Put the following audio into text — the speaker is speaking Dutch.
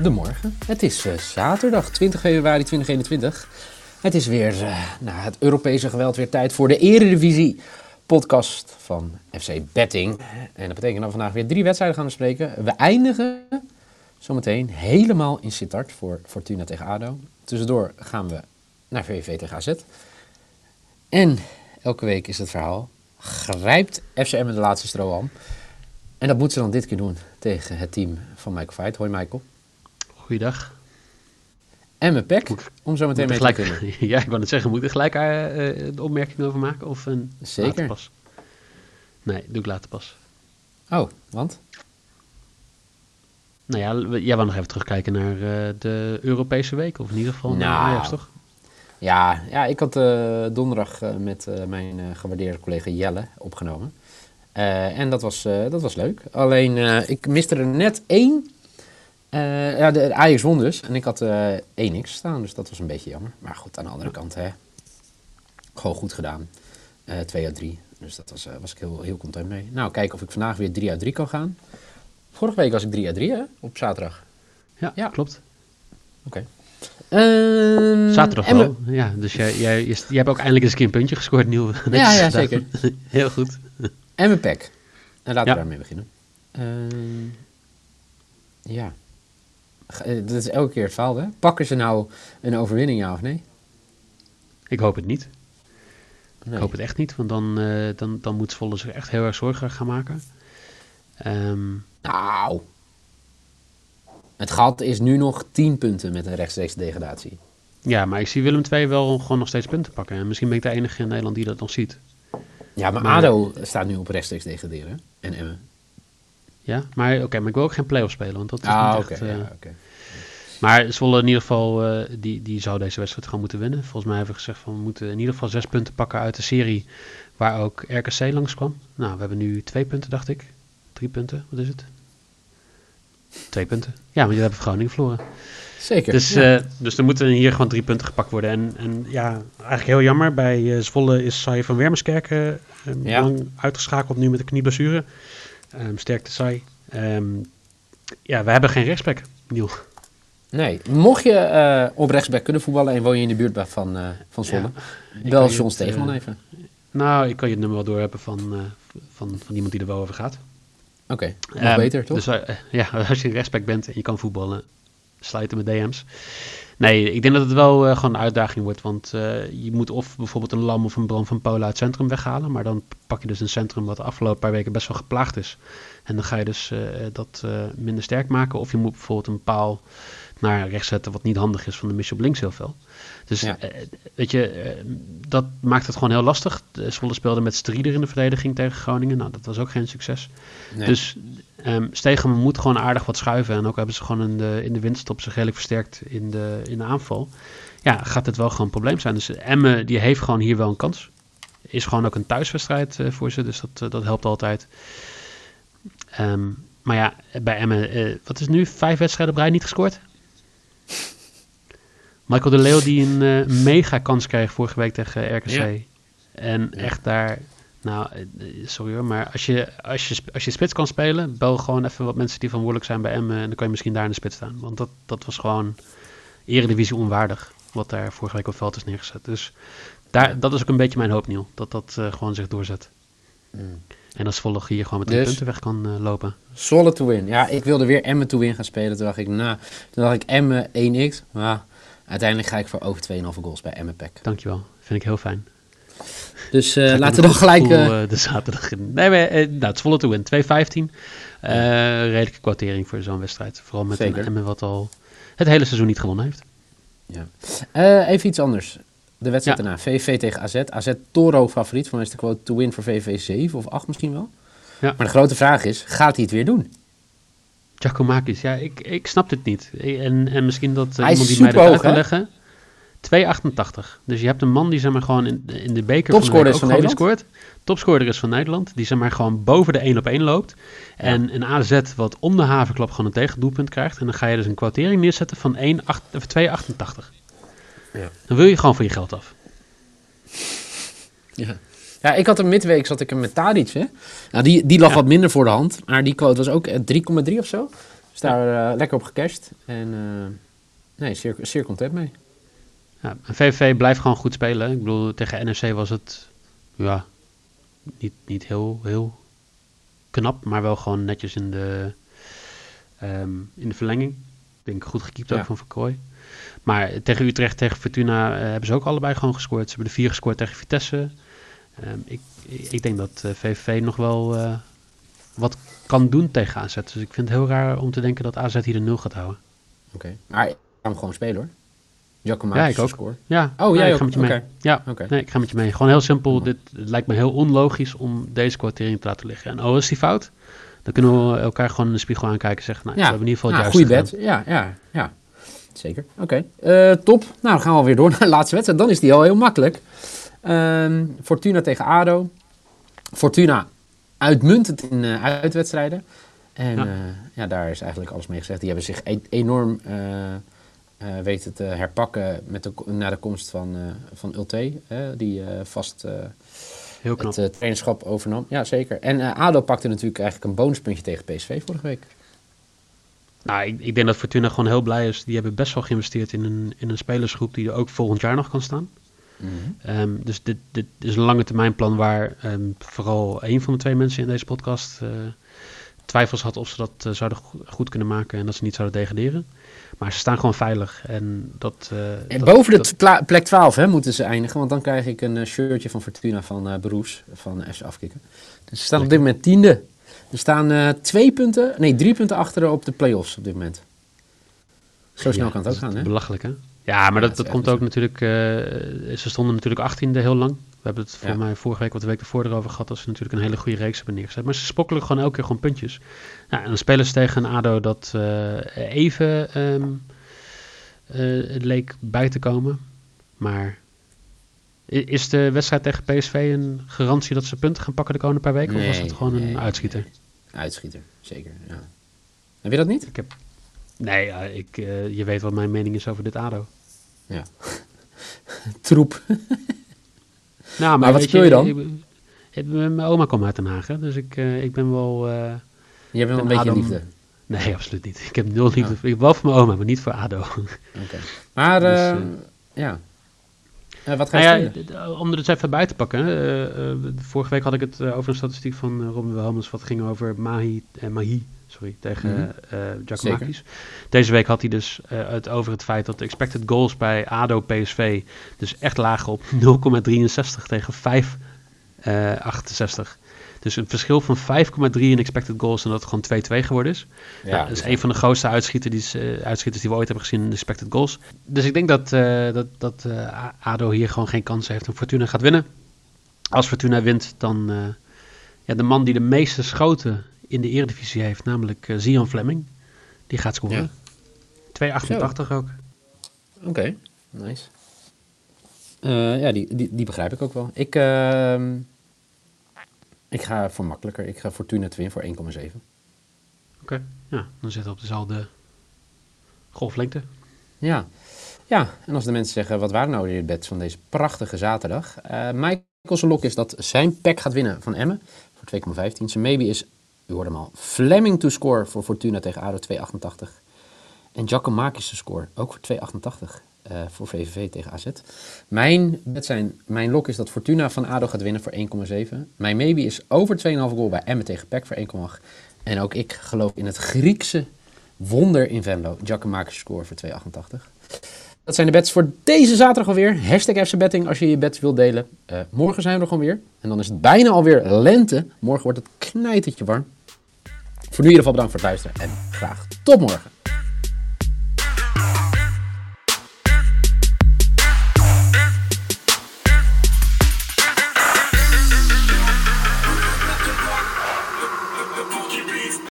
Goedemorgen. Het is uh, zaterdag 20 februari 2021. Het is weer uh, nou, het Europese geweld weer tijd voor de Eredivisie podcast van FC Betting. En dat betekent dat we vandaag weer drie wedstrijden gaan bespreken. We eindigen zometeen helemaal in Sittard voor Fortuna tegen ADO. Tussendoor gaan we naar VVV tegen AZ. En elke week is het verhaal, grijpt FCM de laatste strohalm. En dat moet ze dan dit keer doen tegen het team van Michael Veit. Hoi Michael. Goeiedag. En mijn pek, om zo meteen mee gelijk, te kunnen. Ja, ik wou net zeggen, moet ik er gelijk uh, de opmerking over maken? Of een Zeker. pas? Nee, doe ik later pas. Oh, want? Nou ja, jij wou nog even terugkijken naar uh, de Europese week. Of in ieder geval nou, naar Ajax, toch? Ja, ja ik had uh, donderdag met mijn gewaardeerde collega Jelle opgenomen. en dat was, dat was leuk. Alleen, ik miste er net één uh, ja, de, Ajax won dus. En ik had uh, 1x staan, dus dat was een beetje jammer. Maar goed, aan de andere kant, hè. Gewoon goed gedaan. Uh, 2 uit 3. Dus dat was, was ik heel, heel content mee. Nou, kijken of ik vandaag weer 3 uit 3 kan gaan. Vorige week was ik 3 uit 3, hè? Op zaterdag. Ja, ja. klopt. Oké. Okay. Um, zaterdag wel. Ja, dus jij, jij, jij, hebt ook eindelijk eens een keer een puntje gescoord, nieuw. Ja, ja, zeker. heel goed. En mijn pack. En laten ja. we daarmee beginnen. Uh, ja. Dat is elke keer het verhaal, hè? Pakken ze nou een overwinning, ja of nee? Ik hoop het niet. Nee. Ik hoop het echt niet, want dan, uh, dan, dan moet Zwolle zich echt heel erg zorgen gaan maken. Um, nou, het gat is nu nog 10 punten met een rechtstreeks degradatie. Ja, maar ik zie Willem II wel gewoon nog steeds punten pakken. En misschien ben ik de enige in Nederland die dat nog ziet. Ja, maar, maar ADO staat nu op rechtstreeks degraderen. En Emmen. Ja, maar oké, okay, maar ik wil ook geen play-off spelen, want dat is ah, niet okay, echt... Uh, ja, okay. Maar Zwolle in ieder geval, uh, die, die zou deze wedstrijd gewoon moeten winnen. Volgens mij hebben we gezegd van we moeten in ieder geval zes punten pakken uit de serie waar ook RKC langskwam. Nou, we hebben nu twee punten, dacht ik. Drie punten, wat is het? Twee punten. Ja, want jullie hebben Groningen verloren. Zeker. Dus, ja. uh, dus er moeten hier gewoon drie punten gepakt worden. En, en ja, eigenlijk heel jammer. Bij uh, Zwolle is Sai van Wermerskerken uh, ja. lang uitgeschakeld nu met een knieblessure. Um, sterkte Sai. Um, ja, we hebben geen rechtsback, Niel. Nee, mocht je uh, op rechtsback kunnen voetballen en woon je in de buurt van, uh, van Zwolle, ja, bel John Stegeman uh, even. Nou, ik kan je het nummer wel doorhebben van, van, van iemand die er wel over gaat. Oké, okay, nog um, beter toch? Dus ja, als je rechtsback bent en je kan voetballen, sluiten met DM's. Nee, ik denk dat het wel uh, gewoon een uitdaging wordt. Want uh, je moet of bijvoorbeeld een Lam of een Bram van Polen uit het centrum weghalen. Maar dan pak je dus een centrum wat de afgelopen paar weken best wel geplaagd is. En dan ga je dus uh, dat minder sterk maken. Of je moet bijvoorbeeld een paal naar rechts zetten wat niet handig is van de missie op links heel veel. Dus ja. weet je, dat maakt het gewoon heel lastig. Zwolle speelde met Strieder in de verdediging tegen Groningen. Nou, dat was ook geen succes. Nee. Dus um, Stegeman moet gewoon aardig wat schuiven. En ook hebben ze gewoon in de, in de winststop zich redelijk versterkt in de, in de aanval. Ja, gaat het wel gewoon een probleem zijn. Dus Emme die heeft gewoon hier wel een kans. Is gewoon ook een thuiswedstrijd uh, voor ze, dus dat, uh, dat helpt altijd. Um, maar ja, bij Emme, uh, wat is nu? Vijf wedstrijden op rij niet gescoord? Michael de Leeuw die een mega kans kreeg vorige week tegen RKC. Ja. En echt daar, nou, sorry hoor, maar als je, als, je, als je spits kan spelen, bel gewoon even wat mensen die verantwoordelijk zijn bij Emmen en dan kan je misschien daar in de spits staan. Want dat, dat was gewoon eredivisie onwaardig, wat daar vorige week op veld is neergezet. Dus daar, dat is ook een beetje mijn hoop, Niel, dat dat uh, gewoon zich doorzet. Mm. En als Zwolle hier gewoon met drie dus, punten weg kan uh, lopen. Zwolle to win. Ja, ik wilde weer Emmen to win gaan spelen. Toen dacht ik, nou, toen dacht ik Emmen 1x. Maar uiteindelijk ga ik voor over 2,5 goals bij Emmen Pack. Dankjewel, vind ik heel fijn. Dus uh, laten we dan gelijk... Gevoel, uh, de zaterdag in. Nee, maar, het Zwolle to win. 2,15. Ja. redelijke kwartering voor zo'n wedstrijd. Vooral met Zeker. een Emmen wat al het hele seizoen niet gewonnen heeft. Ja. even iets anders. De wedstrijd ja. daarna. VV tegen AZ. AZ Toro favoriet. Voor mij is de quote to win voor VV 7 of 8 misschien wel. Ja. Maar de grote vraag is, gaat hij het weer doen? Giacomakis, ja, ik, ik snap het niet. En, en misschien dat uh, iemand die mij dat uit kan leggen. 2,88. Dus je hebt een man die zeg maar gewoon in, in de beker Topscorer is van Nederland. Scoort. Topscorer is van Nederland. Die zeg maar gewoon boven de 1 op 1 loopt. Ja. En een AZ wat om de havenklap gewoon een tegendoelpunt krijgt. En dan ga je dus een kwartering neerzetten van 2,88. Ja. Dan wil je gewoon van je geld af. Ja. Ja, ik had een midweek, zat ik hem met Tadic, hè. Nou, die, die lag ja. wat minder voor de hand, maar die quote was ook 3,3 of zo. Dus daar lekker op gecashed. En nee, zeer, zeer content mee. Ja, VVV blijft gewoon goed spelen. Ik bedoel, tegen NRC was het ja, niet, niet heel, heel knap, maar wel gewoon netjes in de, ehm, in de verlenging. Ik denk goed gekiept ook van Verkooy. Maar tegen Utrecht, tegen Fortuna uh, hebben ze ook allebei gewoon gescoord. Ze hebben de vier gescoord tegen Vitesse. Um, ik, ik denk dat uh, eh, VVV nog wel uh, wat kan doen tegen AZ. Dus ik vind het heel raar om te denken dat AZ hier de nul gaat houden. Oké, okay. maar ik ga hem gewoon spelen hoor. Ja, ik ook. Score. Ja, oh, jij ik ga met je mee. Ja, okay. nee, ik ga met je mee. Gewoon heel simpel. Dit het lijkt me heel onlogisch om deze kwartering te laten liggen. En oh, is die fout? Dan kunnen we elkaar gewoon in de spiegel aankijken en zeggen, nou, ja. we hebben in ieder geval het ja, juiste Goeie bed. Ja, ja, ja. Zeker. Oké. Okay. Uh, top. Nou, dan gaan we alweer door naar de laatste wedstrijd. Dan is die al heel makkelijk. Um, Fortuna tegen ADO. Fortuna uitmuntend in uh, uitwedstrijden. En ja. Uh, ja. daar is eigenlijk alles mee gezegd. Die hebben zich e enorm weten te herpakken met de, na de komst van, uh, van Ulte, die vast Heel knap. het trainerschap overnam. Ja, zeker. En ADO pakte natuurlijk eigenlijk een bonuspuntje tegen PSV vorige week. Nou, ik, ik, denk dat Fortuna gewoon heel blij is. Die hebben best wel geïnvesteerd in een, in een spelersgroep die er ook volgend jaar nog kan staan. Mm -hmm. um, dus dit, dit is een lange termijn plan waar um, vooral een van de twee mensen in deze podcast twijfels had of ze dat zouden goed kunnen maken en dat ze niet zouden degraderen. Maar ze staan gewoon veilig. En dat, uh, en boven de plek 12 hè, moeten ze eindigen. Want dan krijg ik een uh, shirtje van Fortuna van Beroes. Van FC Afkikken. Dus ze staan op dit moment tiende. Er staan twee punten, nee drie punten achter op de play-offs op dit moment. Zo snel kan het ook gaan hè. Belachelijk hè. Ja, maar dat, dat komt ook natuurlijk... ze stonden natuurlijk achttiende heel lang. We hebben het voor mij vorige week, wat de week ervoor erover gehad, dat ze natuurlijk een hele goede reeks hebben neergezet. Maar ze spokkelen gewoon elke keer gewoon puntjes. Nou, en dan spelen ze tegen een ADO dat uh, even um, uh, leek bij te komen. Maar is de wedstrijd tegen PSV een garantie dat ze punten gaan pakken de komende paar weken? of was het gewoon een uitschieter? Uitschieter, zeker, ja. Heb je dat niet? Ik heb, nee, uh, ik, je weet wat mijn mening is over dit ADO. Ja. Troep. Nou, maar, wat speel je, dan? Ik, mijn oma komt uit Den Haag, dus ik, uh, ik ben wel... Uh, je hebt wel een beetje liefde? Nee, absoluut niet. Ik heb nul liefde. Oh. Ik heb wel voor mijn oma, maar niet voor ADO. Oké. Okay. Maar, dus, uh, ja... Uh, wat ga je nou ja, Om er dus even bij te pakken. Uh, uh, vorige week had ik het over een statistiek van Robin Wilhelmus. Wat ging over Mahi, Mahi sorry, tegen mm -hmm. Giacomakis. Deze week had hij dus het over het feit dat de expected goals bij ADO PSV dus echt lagen op 0,63 tegen 5,68. Dus een verschil van 5,3 in expected goals en dat het gewoon 2-2 geworden is. Ja, nou, dat is een van de grootste uitschieters die, uh, uitschieters die we ooit hebben gezien in expected goals. Dus ik denk dat, uh, dat, dat uh, ADO hier gewoon geen kans heeft en Fortuna gaat winnen. Als Fortuna wint, dan ja, de man die de meeste schoten in de Eredivisie heeft, namelijk uh, Zion Fleming. Die gaat scoren. Ja. 2,88 ook. Oké, nice. Uh, ja, die, die, die, begrijp ik ook wel. Ik, uh, ik ga voor makkelijker. Ik ga Fortuna Twin voor 1,7. Oké, okay. ja, dan zitten we op dezelfde golflengte. Ja. ja, en als de mensen zeggen, wat waren nou de bets van deze prachtige zaterdag? Uh, Michael's lok is dat zijn pack gaat winnen van Emmen voor 2,15. Zijn maybe is u hoorde hem al. Fleming to score voor Fortuna tegen ADO 2,88. En Giacomakis to score, ook voor 2,88 uh, voor VVV tegen AZ. Mijn, zijn, mijn lok is dat Fortuna van ADO gaat winnen voor 1,7. Mijn maybe is over 2,5 goal bij Emmen tegen PEC voor 1,8. En ook ik geloof in het Griekse wonder in Venlo. Giacomakis score voor 2,88. Dat zijn de bets voor deze zaterdag alweer. Hashtag FC Betting als je je bets wilt delen. Uh, morgen zijn we er gewoon weer. En dan is het bijna alweer lente. Morgen wordt het knijtertje warm. Voor nu in ieder geval bedankt voor het luisteren en graag tot morgen.